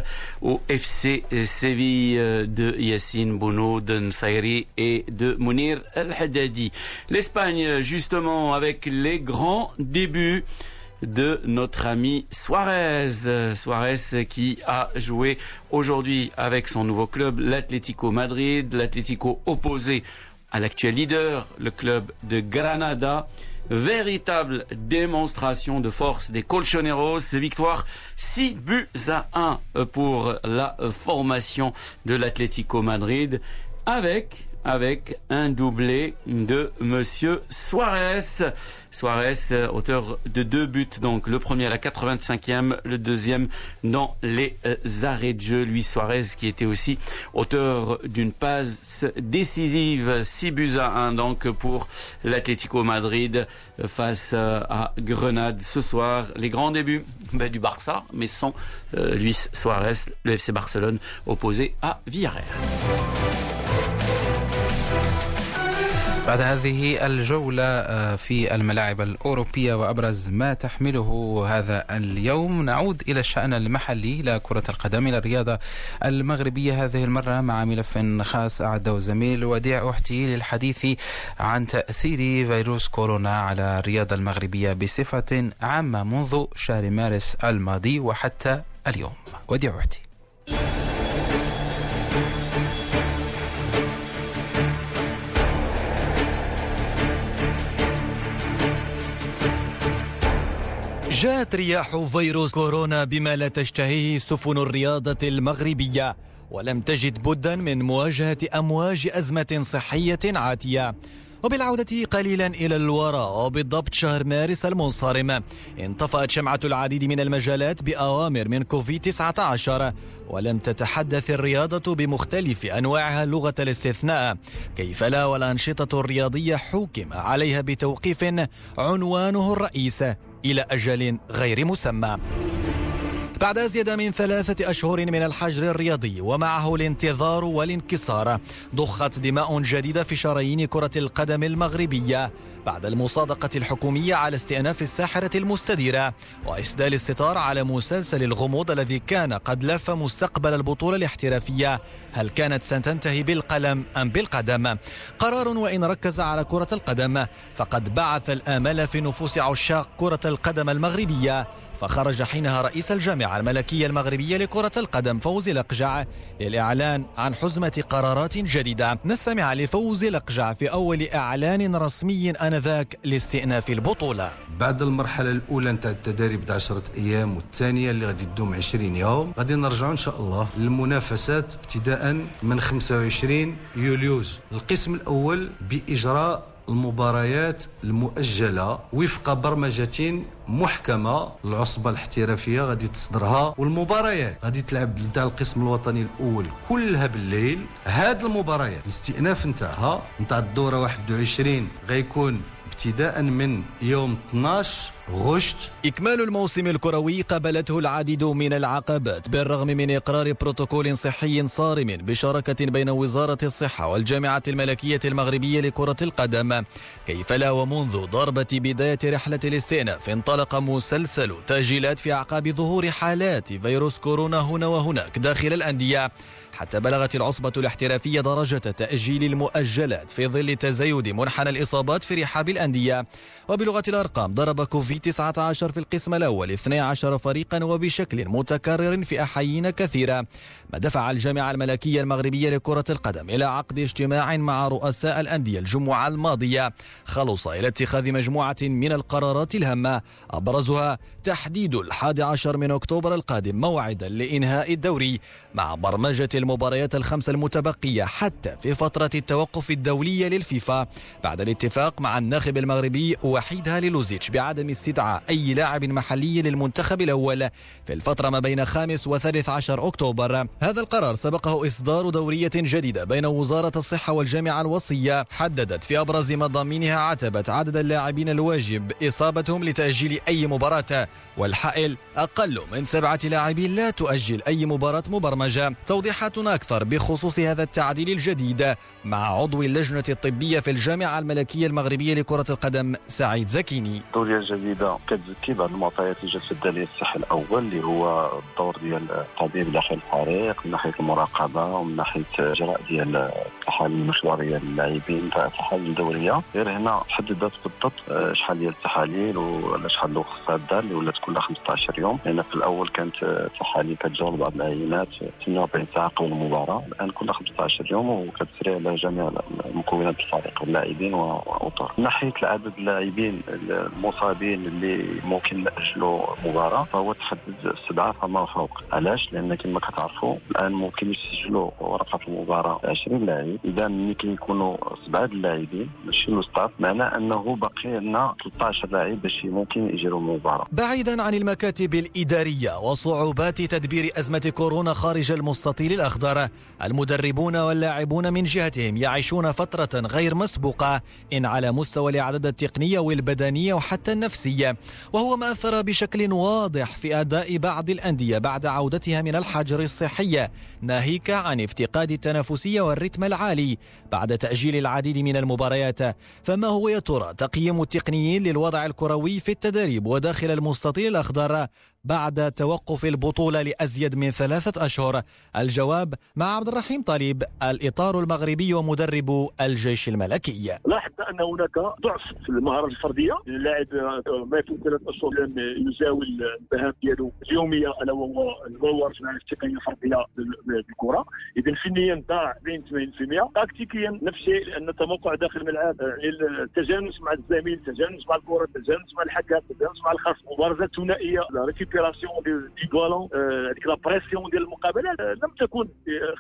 au FC Séville de Yassine Bounou, de Nsairi et de Mounir El Haddadi. L'Espagne, justement, avec les grands débuts de notre ami Suarez. Suarez qui a joué aujourd'hui avec son nouveau club, l'Atlético Madrid, l'Atlético opposé à l'actuel leader, le club de Granada. Véritable démonstration de force des Colchoneros. Victoire 6 buts à 1 pour la formation de l'Atlético Madrid avec avec un doublé de Monsieur Suarez. Suarez, auteur de deux buts, donc le premier à la 85e, le deuxième dans les arrêts de jeu. Luis Suarez qui était aussi auteur d'une passe décisive, 6 buts à 1 donc pour l'Atlético Madrid face à Grenade ce soir. Les grands débuts ben, du Barça, mais sans Luis Suarez, le FC Barcelone opposé à Villarreal. بعد هذه الجولة في الملاعب الأوروبية وأبرز ما تحمله هذا اليوم. نعود إلى الشأن المحلي لكرة القدم إلى الرياضة المغربية. هذه المرة مع ملف خاص أعده زميل وديع أحتي للحديث عن تأثير فيروس كورونا على الرياضة المغربية بصفة عامة منذ شهر مارس الماضي وحتى اليوم. وديع أحتي. جاءت رياح فيروس كورونا بما لا تشتهيه سفن الرياضة المغربية ولم تجد بدا من مواجهة أمواج أزمة صحية عاتية. وبالعودة قليلا إلى الوراء وبالضبط شهر مارس المنصرم انطفأت شمعة العديد من المجالات بأوامر من كوفيد 19 ولم تتحدث الرياضة بمختلف أنواعها لغة الاستثناء. كيف لا؟ والأنشطة الرياضية حكم عليها بتوقيف عنوانه الرئيس. إلى أجل غير مسمى. بعد أزيد من ثلاثة أشهر من الحجر الرياضي ومعه الانتظار والانكسار ضخت دماء جديدة في شرايين كرة القدم المغربية. بعد المصادقة الحكومية على استئناف الساحرة المستديرة وإسدال الستار على مسلسل الغموض الذي كان قد لف مستقبل البطولة الاحترافية. هل كانت ستنتهي بالقلم أم بالقدم؟ قرار وإن ركز على كرة القدم فقد بعث الآمال في نفوس عشاق كرة القدم المغربية. فخرج حينها رئيس الجامعة الملكية المغربية لكرة القدم فوزي الأقجع للإعلان عن حزمة قرارات جديدة. نستمع لفوزي الأقجع في أول إعلان رسمي آنذاك لاستئناف البطولة. بعد المرحلة الأولى نتاع التدريب 10 أيام والثانية اللي غادي تدوم 20 يوم غادي نرجعوا إن شاء الله للمنافسات ابتداء من 25 يوليوز. القسم الأول بإجراء المباريات المؤجلة وفق برمجة محكمة العصبة الاحترافية غادي تصدرها والمباريات غادي تلعب نتاع القسم الوطني الأول كلها بالليل. هاد المباريات الاستئناف نتاعها نتاع الدورة 21 غيكون ابتداء من يوم 12 غشت. إكمال الموسم الكروي قابلته العديد من العقبات بالرغم من إقرار بروتوكول صحي صارم بشراكة بين وزارة الصحة والجامعة الملكية المغربية لكرة القدم. كيف لا ومنذ ضربة بداية رحلة الاستئناف انطلق مسلسل تأجيلات في أعقاب ظهور حالات فيروس كورونا هنا وهناك داخل الأندية. حتى بلغت العصبة الاحترافية درجة تأجيل المؤجلات في ظل تزايد منحنى الإصابات في رحاب الأندية. وبلغة الأرقام ضرب كوفيد 19 في القسم الأول 12 فريقا وبشكل متكرر في أحايين كثيرة. ما دفع الجامعة الملكية المغربية لكرة القدم إلى عقد اجتماع مع رؤساء الأندية الجمعة الماضية. خلص إلى اتخاذ مجموعة من القرارات الهامة. أبرزها تحديد الحادي عشر من أكتوبر القادم موعدا لإنهاء الدوري مع برمجة المباريات الخمسة المتبقية حتى في فترة التوقف الدولية للفيفا بعد الاتفاق مع الناخب المغربي وحيد هاليلوزيتش بعدم استدعاء أي لاعب محلي للمنتخب الأول في الفترة ما بين خامس وثالث عشر أكتوبر. هذا القرار سبقه إصدار دورية جديدة بين وزارة الصحة والجامعة الوصية حددت في أبرز مضامينها عتبة عدد اللاعبين الواجب إصابتهم لتأجيل أي مباراة والحائل أقل من سبعة لاعبين لا تؤجل أي مباراة مبرمجة. توضيحات أكثر بخصوص هذا التعديل الجديد مع عضو اللجنة الطبية في الجامعة الملكية المغربية لكرة القدم سعيد زكيني. الدورية الجديدة كتزكي بعض المعطيات اللي جات في الدليل الصحي الأول اللي هو الدور ديال الطبيب داخل الفريق من ناحية المراقبة ومن ناحية إجراء ديال التحاليل المشوارية للاعبين التحاليل الدورية. غير هنا حددت بالضبط آه، شحال ديال التحاليل ولا شحال الوقت خصها اللي ولات كلها 15 يوم. لأن في الأول كانت التحاليل كتجاوب بعض العينات 48 ساعة قبل المباراة الآن كلها 15 يوم وكتسري على جميع مكونات الفريق اللاعبين وأطر من ناحية عدد اللاعبين المصابين اللي ممكن نأجلوا مباراة فهو تحدد سبعة فما فوق. علاش؟ لأن كما كتعرفوا الآن ممكن يسجلوا ورقة المباراة 20 لاعب. إذا ملي كيكونوا سبعة اللاعبين. ماشي لو ستاف معناه أنه باقي لنا 13 لاعب باش ممكن يجروا المباراة بعيدا عن المكاتب الإدارية وصعوبات تدبير أزمة كورونا خارج المستطيل الأخضر المدربون واللاعبون من جهتهم يعيشون فترة غير مسبوقة إن على مستوى الإعداد التقنية والبدنية وحتى النفسية وهو ما أثر بشكل واضح في أداء بعض الأندية بعد عودتها من الحجر الصحي ناهيك عن افتقاد التنافسية والرتم العالي بعد تأجيل العديد من المباريات. فما هو يا ترى؟ تقييم التقنيين للوضع الكروي في التدريب وداخل المستطيل الأخضر؟ بعد توقف البطولة لأزيد من ثلاثة أشهر. الجواب مع عبد الرحيم طالب الإطار المغربي ومدرب الجيش الملكي. لاحظنا أن هناك ضعف في المهارات الفردية. اللاعب ما يكون ثلاث أشهر لم يزاول المهام اليومية ألا وهو المور التقنية الفردية بالكرة. إذا فنيا ضاع بين 80% تكتيكيا نفس الشيء لأن التموقع داخل الملعب التجانس مع الزميل التجانس مع الكرة التجانس مع الحكم التجانس مع الخصم. مبارزات ثنائية récupération du ballon هذيك la pression ديال المقابلة لم تكن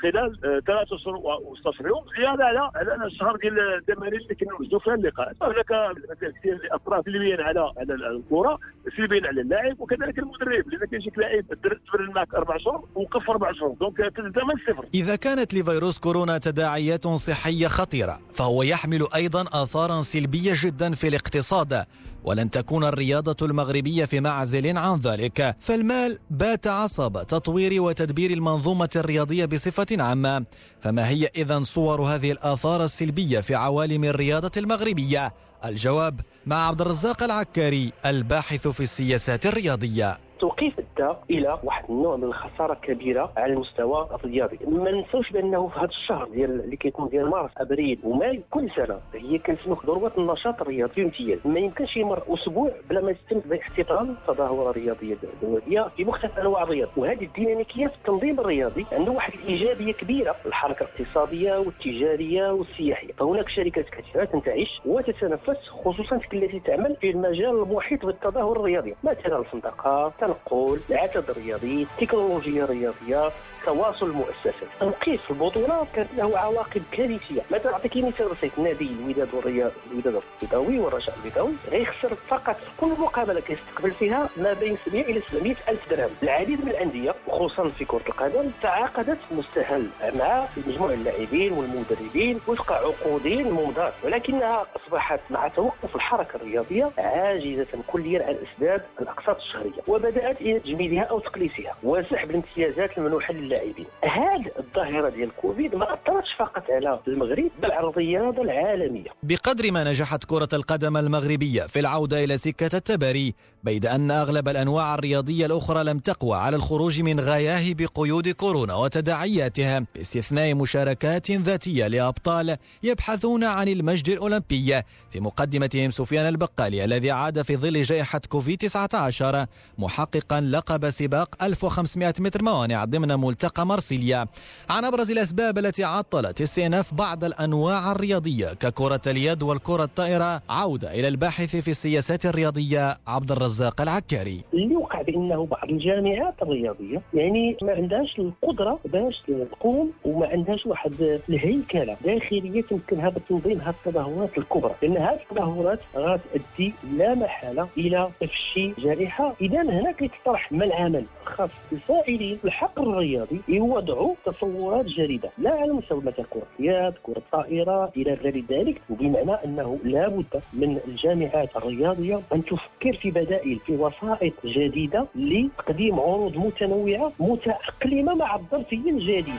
خلال ثلاث اشهر و16 يوم زيادة على على الشهر ديال التمارين اللي كنا نوجدوا فيها اللقاءات هناك كثير الاطراف سلبيا على على الكرة سلبيا على اللاعب وكذلك المدرب. لأن كيجيك لاعب تمرن معك أربع شهور ووقف أربع شهور. دونك تبدا من الصفر إذا كانت لفيروس كورونا تداعيات صحية خطيرة فهو يحمل أيضا اثارا سلبية جدا في الاقتصاد. ولن تكون الرياضة المغربية في معزل عن ذلك. فالمال بات عصب تطوير وتدبير المنظومة الرياضية بصفة عامة. فما هي إذا صور هذه الآثار السلبية في عوالم الرياضة المغربية؟ الجواب مع عبد الرزاق العكاري الباحث في السياسات الرياضية. توقيف ادى إلى واحد النوع من الخسارة كبيرة على المستوى الرياضي. ما ننساوش بأنه في هذا الشهر ديال اللي كيكون ديال مارس أبريل وماي كل سنة هي كنسموه ذروه النشاط الرياضي بامتياز ما يمكنش يمر أسبوع بلا ما يتم احتضان تظاهرة رياضية دولية في مختلف أنواع الرياض. وهذه الديناميكية في التنظيم الرياضي عنده واحد الإيجابية كبيرة الحركة الاقتصادية والتجارية والسياحية. فهناك شركات كثيرة تنتعش وتتنفس خصوصا التي تعمل في المجال المحيط بالتظاهر الرياضي مثلا الفندقه التنقل العدد الرياضي التكنولوجيا الرياضية تواصل المؤسسات تنقيص البطوله كانت له عواقب كارثية. مثلا اعطيك مثال بسيط نادي الوداد والرياض الوداد البيضاوي والرجاء البيضاوي غيخسر فقط كل مقابلة كيستقبل فيها ما بين 700 إلى 700 ألف درهم. العديد من الأندية وخصوصا في كرة القدم تعاقدت مستهل مع مجموع اللاعبين والمدربين وفق عقود ممضاه ولكنها أصبحت مع توقف الحركة الرياضية عاجزة كليا عن إسداد الأقساط الشهرية. وبدأت إلى تجميدها أو تقليصها. وسحب الامتيازات المنوحة للاعبين هذه الظاهرة ديال كوفيد ما أثرتش فقط على المغرب بل على الرياضة العالمية. بقدر ما نجحت كرة القدم المغربية في العودة إلى سكة التباري بيد أن أغلب الأنواع الرياضية الأخرى لم تقوى على الخروج من غاياه بقيود كورونا وتداعياتها. باستثناء مشاركات ذاتية لأبطال يبحثون عن المجد الأولمبي. في مقدمتهم سفيان البقالي الذي عاد في ظل جائحة كوفيد 19 محققا لقب سباق 1500 متر موانع ضمن ملتقى مرسيليا عن أبرز الأسباب التي عطلت استئناف بعض الأنواع الرياضية ككرة اليد والكرة الطائرة عودة إلى الباحث في السياسات الرياضية عبد الرزاق العكاري. اللي وقع بأنه بعض الجامعات الرياضية يعني ما عندهاش القدرة باش تقوم وما عندهاش واحد الهيكلة داخلية تمكنها بتنظيم هذه التظاهرات الكبرى لأن هذه التظاهرات غتؤدي لا محاله إلى تفشي جائحه اذا هنا كيتطرح ما العمل خاص الفاعلين الحق الرياضي. يوضعوا تصورات جديده لا على مستوى مثلا كرة اليد كرة الطائره إلى غير ذلك وبمعنى أنه لا بد من الجامعات الرياضية أن تفكر في بدائل بدائل في وسائط جديدة لتقديم عروض متنوعة متأقلمة مع الظرفيه الجديده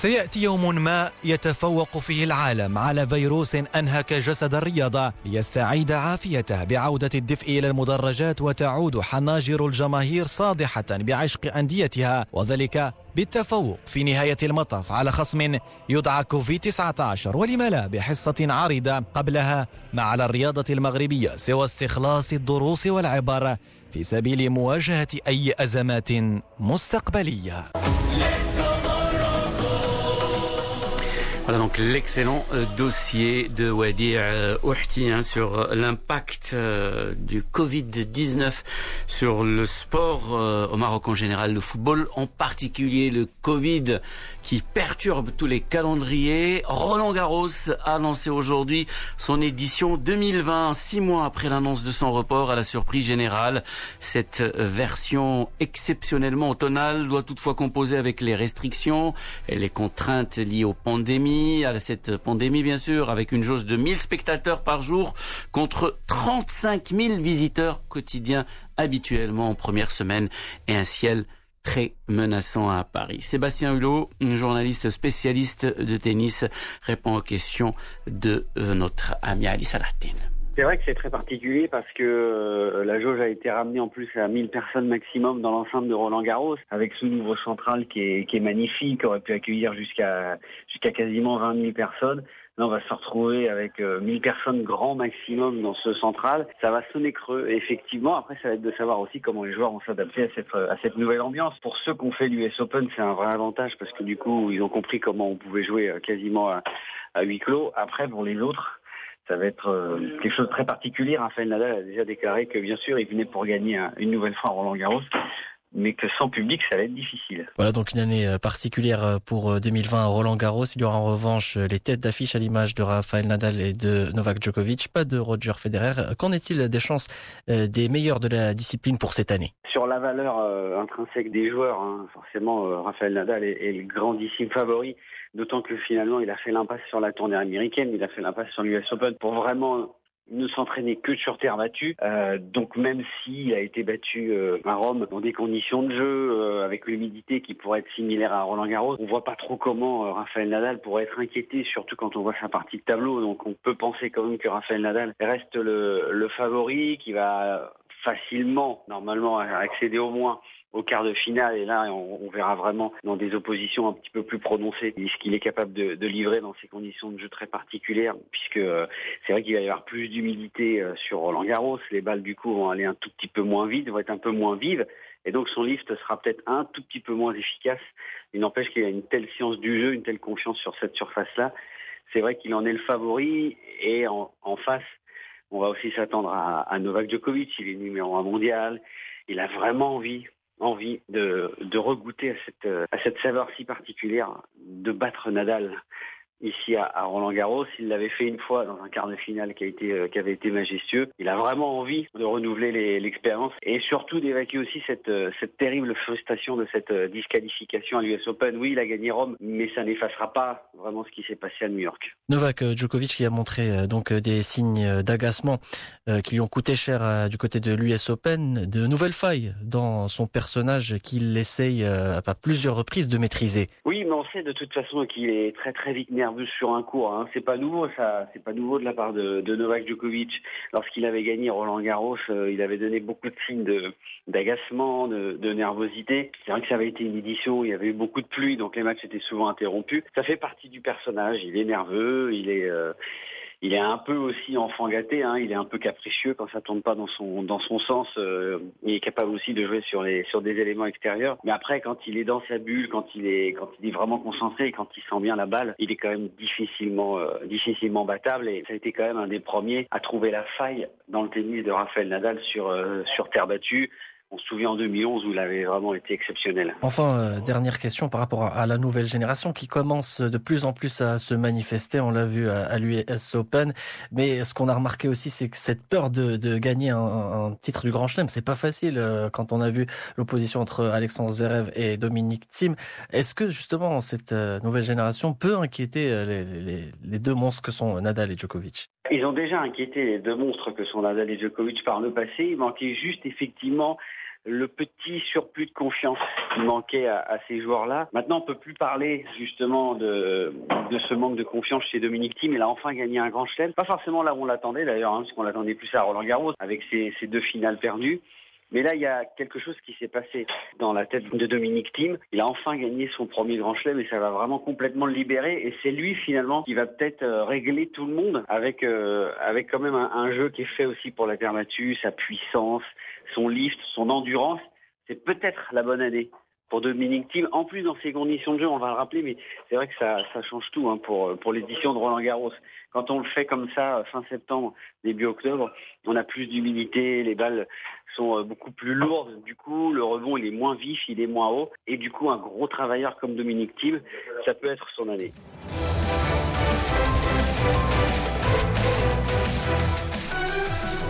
سيأتي يوم ما يتفوق فيه العالم على فيروس أنهك جسد الرياضه ليستعيد عافيته بعودة الدفء إلى المدرجات وتعود حناجر الجماهير صادحة بعشق أنديتها وذلك بالتفوق في نهاية المطاف على خصم يدعى كوفيد 19 ولم لا بحصة عارضة قبلها ما على الرياضة المغربية سوى استخلاص الدروس والعبر في سبيل مواجهة أي أزمات مستقبلية. Voilà donc l'excellent euh, dossier de Wadir euh, Ouhti hein, sur l'impact euh, du Covid-19 sur le sport au Maroc en général, le football en particulier, le Covid qui perturbe tous les calendriers. Roland Garros a lancé aujourd'hui son édition 2020, six mois après l'annonce de son report à la surprise générale. Cette version exceptionnellement automnale doit toutefois composer avec les restrictions et les contraintes liées aux pandémies, à cette pandémie bien sûr, avec une jauge de 1000 spectateurs par jour contre 35 000 visiteurs quotidiens habituellement en première semaine et un ciel très menaçant à Paris. Sébastien Hulot, journaliste spécialiste de tennis, répond aux questions de euh, notre ami Ali Salatin. C'est vrai que c'est très particulier parce que euh, la jauge a été ramenée en plus à 1000 personnes maximum dans l'enceinte de Roland Garros, avec ce nouveau central qui est, magnifique, aurait pu accueillir jusqu'à quasiment 20 000 personnes. Là, on va se retrouver avec 1000 euh, personnes grand maximum dans ce central. Ça va sonner creux. Effectivement, après, ça va être de savoir aussi comment les joueurs vont s'adapter à cette, nouvelle ambiance. Pour ceux qui ont fait l'US Open, c'est un vrai avantage parce que du coup, ils ont compris comment on pouvait jouer euh, quasiment à huis clos. Après, pour les autres, ça va être euh, quelque chose de très particulier. Rafael Nadal a déjà déclaré que bien sûr, il venait pour gagner une nouvelle fois Roland Garros mais que sans public, ça va être difficile. Voilà donc une année euh, particulière euh, pour 2020 euh, à Roland Garros. Il y aura en revanche les têtes d'affiche à l'image de Rafael Nadal et de Novak Djokovic, pas de Roger Federer. Qu'en est-il des chances des meilleurs de la discipline pour cette année? Sur la valeur intrinsèque des joueurs, hein, forcément, Rafael Nadal est, est, le grandissime favori, d'autant que finalement, il a fait l'impasse sur la tournée américaine, il a fait l'impasse sur l'US Open pour vraiment ne s'entraîner que sur terre battue. Euh, donc même s'il a été battu euh, à Rome dans des conditions de jeu euh, avec l'humidité qui pourrait être similaire à Roland Garros, on voit pas trop comment euh, Raphaël Nadal pourrait être inquiété, surtout quand on voit sa partie de tableau. Donc on peut penser quand même que Raphaël Nadal reste le, le favori, qui va facilement, normalement, accéder au moins au quart de finale. Et là, on, verra vraiment dans des oppositions un petit peu plus prononcées ce qu'il est capable de, livrer dans ces conditions de jeu très particulières, puisque euh, c'est vrai qu'il va y avoir plus d'humidité euh, sur Roland Garros. Les balles, du coup, vont aller un tout petit peu moins vite, vont être un peu moins vives. Et donc son lift sera peut-être un tout petit peu moins efficace. Il n'empêche qu'il a une telle science du jeu, une telle confiance sur cette surface-là. C'est vrai qu'il en est le favori. Et en, face, on va aussi s'attendre à, à Novak Djokovic. Il est numéro un mondial. Il a vraiment envie envie de, de regoûter à cette, à cette saveur si particulière de battre Nadal ici à, Roland Garros. Il l'avait fait une fois dans un quart de finale qui a été euh, qui avait été majestueux. Il a vraiment envie de renouveler l'expérience et surtout d'évacuer aussi cette euh, cette terrible frustration de cette euh, disqualification à l'US Open. Oui, il a gagné Rome, mais ça n'effacera pas vraiment ce qui s'est passé à New York. Novak Djokovic qui a montré donc des signes d'agacement qui lui ont coûté cher du côté de l'US Open, de nouvelles failles dans son personnage qu'il essaye à plusieurs reprises de maîtriser. Oui, mais on sait de toute façon qu'il est très très vite nerveux sur un cours. Hein. C'est pas nouveau ça, c'est pas nouveau de la part de, Novak Djokovic. Lorsqu'il avait gagné Roland Garros, euh, il avait donné beaucoup de signes d'agacement, de, de, nervosité. C'est vrai que ça avait été une édition, il y avait eu beaucoup de pluie, donc les matchs étaient souvent interrompus. Ça fait partie du personnage. Il est nerveux, il est euh, il est un peu aussi enfant gâté, hein, il est un peu capricieux quand ça tourne pas dans son dans son sens. Euh, il est capable aussi de jouer sur les sur des éléments extérieurs. Mais après, quand il est dans sa bulle, quand il est quand il est vraiment concentré, quand il sent bien la balle, il est quand même difficilement euh, difficilement battable. Et ça a été quand même un des premiers à trouver la faille dans le tennis de Rafael Nadal sur euh, sur terre battue on se souvient en 2011 où il avait vraiment été exceptionnel. Enfin, euh, dernière question par rapport à, la nouvelle génération qui commence de plus en plus à se manifester. On l'a vu à, l'US Open, mais ce qu'on a remarqué aussi, c'est que cette peur de, gagner un, titre du Grand Chelem, c'est pas facile. Euh, quand on a vu l'opposition entre Alexandre Zverev et Dominique Thiem, est-ce que justement cette euh, nouvelle génération peut inquiéter les, les deux monstres que sont Nadal et Djokovic? Ils ont déjà inquiété les deux monstres que sont Nadal et Djokovic par le passé. Il manquait juste effectivement le petit surplus de confiance qui manquait à, ces joueurs-là. Maintenant, on peut plus parler justement de, ce manque de confiance chez Dominique Thiem. Il a enfin gagné un grand chelem. Pas forcément là où on l'attendait d'ailleurs, hein, parce qu'on l'attendait plus à Roland Garros avec ses, deux finales perdues. Mais là, il y a quelque chose qui s'est passé dans la tête de Dominique Thiem. Il a enfin gagné son premier grand chelem et ça va vraiment complètement le libérer. Et c'est lui finalement qui va peut-être euh, régler tout le monde avec euh, avec quand même un, jeu qui est fait aussi pour la terre sa puissance, son lift, son endurance, c'est peut-être la bonne année pour Dominique Thiem. En plus, dans ces conditions de jeu, on va le rappeler, mais c'est vrai que ça, change tout hein, pour, pour l'édition de Roland Garros. Quand on le fait comme ça, fin septembre, début octobre, on a plus d'humidité, les balles sont euh, beaucoup plus lourdes. Du coup, le rebond, il est moins vif, il est moins haut. Et du coup, un gros travailleur comme Dominique Thiem, ça peut être son année.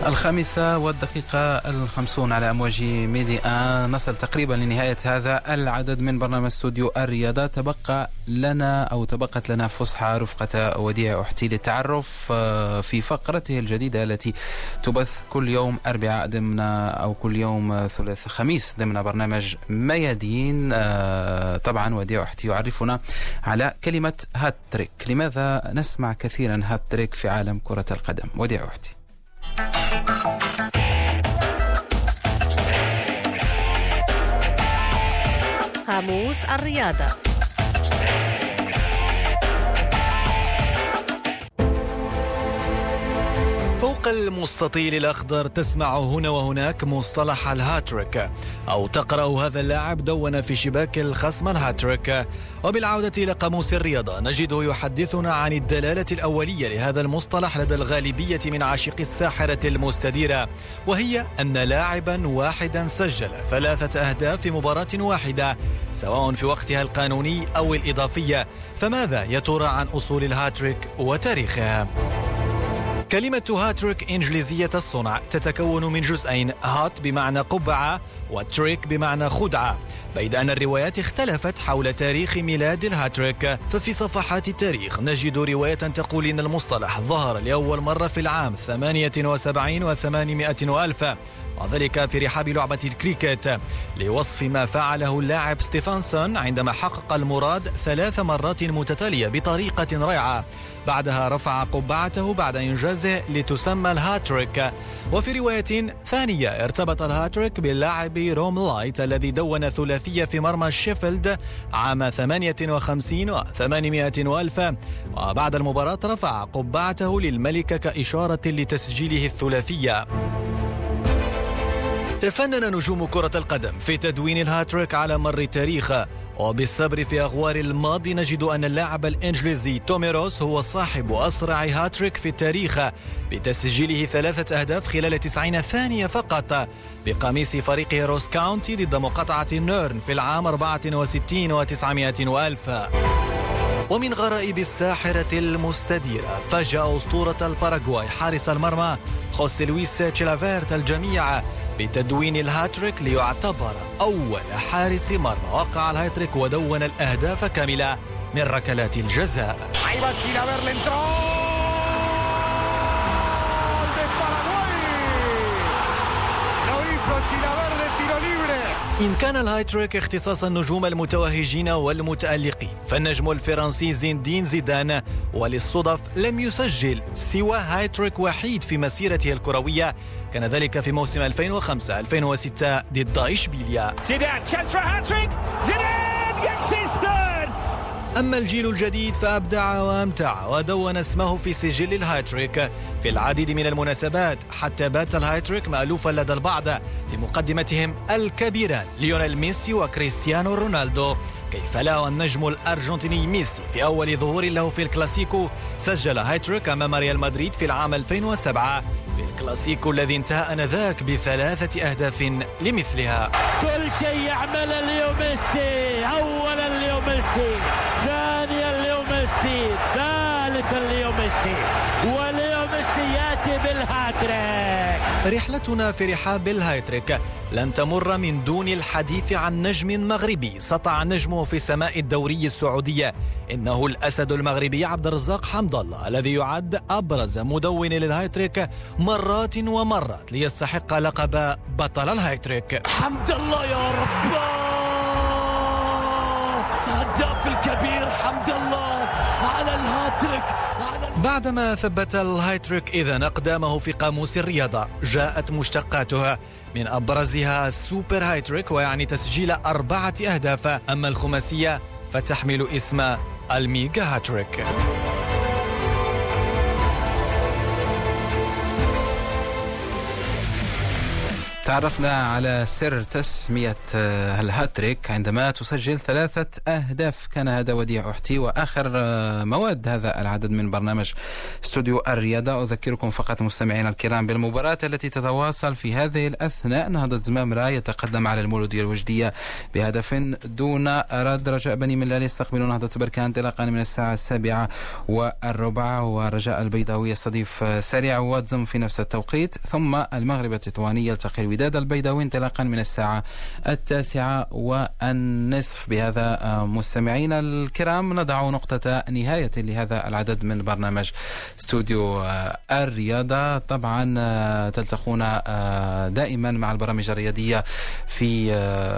الخامسة والدقيقة الخمسون على أمواج ميدي آن نصل تقريبا لنهاية هذا العدد من برنامج استوديو الرياضة. تبقى لنا أو تبقت لنا فسحة رفقة وديع أحتي للتعرف آه، في فقرته الجديدة التي تبث كل يوم أربعاء ضمن أو كل يوم ثلاث خميس ضمن برنامج ميادين. آه، طبعا وديع أحتي يعرفنا على كلمة هاتريك لماذا نسمع كثيرا هاتريك في عالم كرة القدم؟ وديع أحتي. قاموس الرياضة. فوق المستطيل الأخضر تسمع هنا وهناك مصطلح الهاتريك أو تقرأ هذا اللاعب دون في شباك الخصم الهاتريك وبالعودة إلى قاموس الرياضة نجده يحدثنا عن الدلالة الأولية لهذا المصطلح لدى الغالبية من عاشقي الساحرة المستديرة وهي أن لاعبا واحدا سجل ثلاثة أهداف في مباراة واحدة سواء في وقتها القانوني أو الإضافية فماذا يا ترى عن أصول الهاتريك وتاريخها؟ كلمة هاتريك إنجليزية الصنع تتكون من جزئين hat بمعنى قبعة و trick بمعنى خدعة. بيد أن الروايات اختلفت حول تاريخ ميلاد الهاتريك ففي صفحات التاريخ نجد رواية تقول إن المصطلح ظهر لأول مرة في العام 78 و800 وألف. وذلك في رحاب لعبة الكريكت لوصف ما فعله اللاعب ستيفانسون عندما حقق المراد ثلاث مرات متتالية بطريقة رائعة. بعدها رفع قبعته بعد إنجازه لتسمى الهاتريك. وفي رواية ثانية ارتبط الهاتريك باللاعب روم لايت الذي دون ثلاثية في مرمى شيفيلد عام 58 و 800 وألف. وبعد المباراة رفع قبعته للملكة كإشارة لتسجيله الثلاثية. تفنن نجوم كرة القدم في تدوين الهاتريك على مر التاريخ. وبالسبر في أغوار الماضي نجد أن اللاعب الإنجليزي توميروس هو صاحب أسرع هاتريك في التاريخ بتسجيله ثلاثة أهداف خلال 90 ثانية فقط. بقميص فريقه روس كاونتي ضد مقاطعة نيرن في العام 64 و900 وألف. ومن غرائب الساحرة المستديرة فاجأ أسطورة الباراغواي حارس المرمى خوسي لويس تشيلافيرت الجميع بتدوين الهاتريك ليعتبر أول حارس مرمى. وقع الهاتريك ودون الأهداف كاملة من ركلات الجزاء. إن كان الهايتريك اختصاص النجوم المتوهجين والمتألقين فالنجم الفرنسي زين دين زيدان وللصدف لم يسجل سوى هايتريك وحيد في مسيرته الكروية. كان ذلك في موسم 2005-2006 ضد إشبيليا. زيدان أما الجيل الجديد فأبدع وأمتع ودون اسمه في سجل الهايتريك في العديد من المناسبات حتى بات الهايتريك مألوفا لدى البعض في مقدمتهم الكبيران ليونيل ميسي وكريستيانو رونالدو. كيف لا والنجم الأرجنتيني ميسي في أول ظهور له في الكلاسيكو سجل هايتريك أمام ريال مدريد في العام 2007 في الكلاسيكو الذي انتهى آنذاك بثلاثة أهداف لمثلها. كل شيء يعمله اليوم ميسي أولا اليوم ميسي ثانيا اليوم ميسي ثالثا اليوم ميسي واليوم ميسي يأتي بالهاتريك. رحلتنا في رحاب الهايتريك لن تمر من دون الحديث عن نجم مغربي. سطع نجمه في سماء الدوري السعودية. إنه الأسد المغربي عبد الرزاق حمد الله الذي يعد أبرز مدون للهايتريك مرات ومرات ليستحق لقب بطل الهايتريك حمد الله يا رب الهداف الكبير حمد الله على الهاتريك. بعدما ثبت الهايتريك إذا أقدامه في قاموس الرياضة جاءت مشتقاتها. من أبرزها ال super hat-trick ويعني تسجيل أربعة أهداف. أما الخماسية فتحمل اسم ال mega هاتريك. تعرفنا على سر تسمية الهاتريك عندما تسجل ثلاثة أهداف. كان هذا وديع أحتي وآخر مواد هذا العدد من برنامج استوديو الرياضة. أذكركم فقط مستمعينا الكرام بالمباراة التي تتواصل في هذه الأثناء. نهضة زمامرة يتقدم على المولودية الوجدية بهدف دون رد رجاء بني ملال يستقبل نهضة بركان انطلاقا من الساعة السابعة والربع. ورجاء البيضاوي يستضيف سريع واتزم في نفس التوقيت. ثم المغرب التطواني يلتقي الوداد البيضاوي انطلاقا من الساعة التاسعة والنصف. بهذا مستمعينا الكرام نضع نقطة نهاية لهذا العدد من برنامج استوديو الرياضة. طبعا تلتقون دائما مع البرامج الرياضية في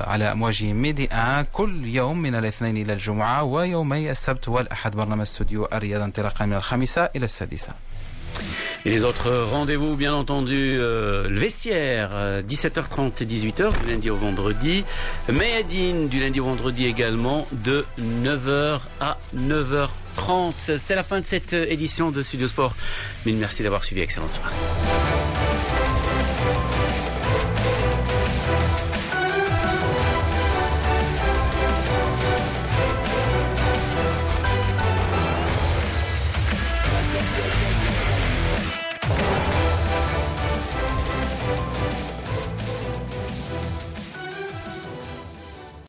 على أمواج ميديا كل يوم من الاثنين إلى الجمعة ويومي السبت والأحد برنامج استوديو الرياضة انطلاقا من الخامسة إلى السادسة. Et les autres rendez-vous, bien entendu, euh, le vestiaire, euh, 17h30 et 18h du lundi au vendredi. Mayadine du lundi au vendredi également de 9h à 9h30. C'est la fin de cette édition de Studio Sport. Mille merci d'avoir suivi. Excellente soirée.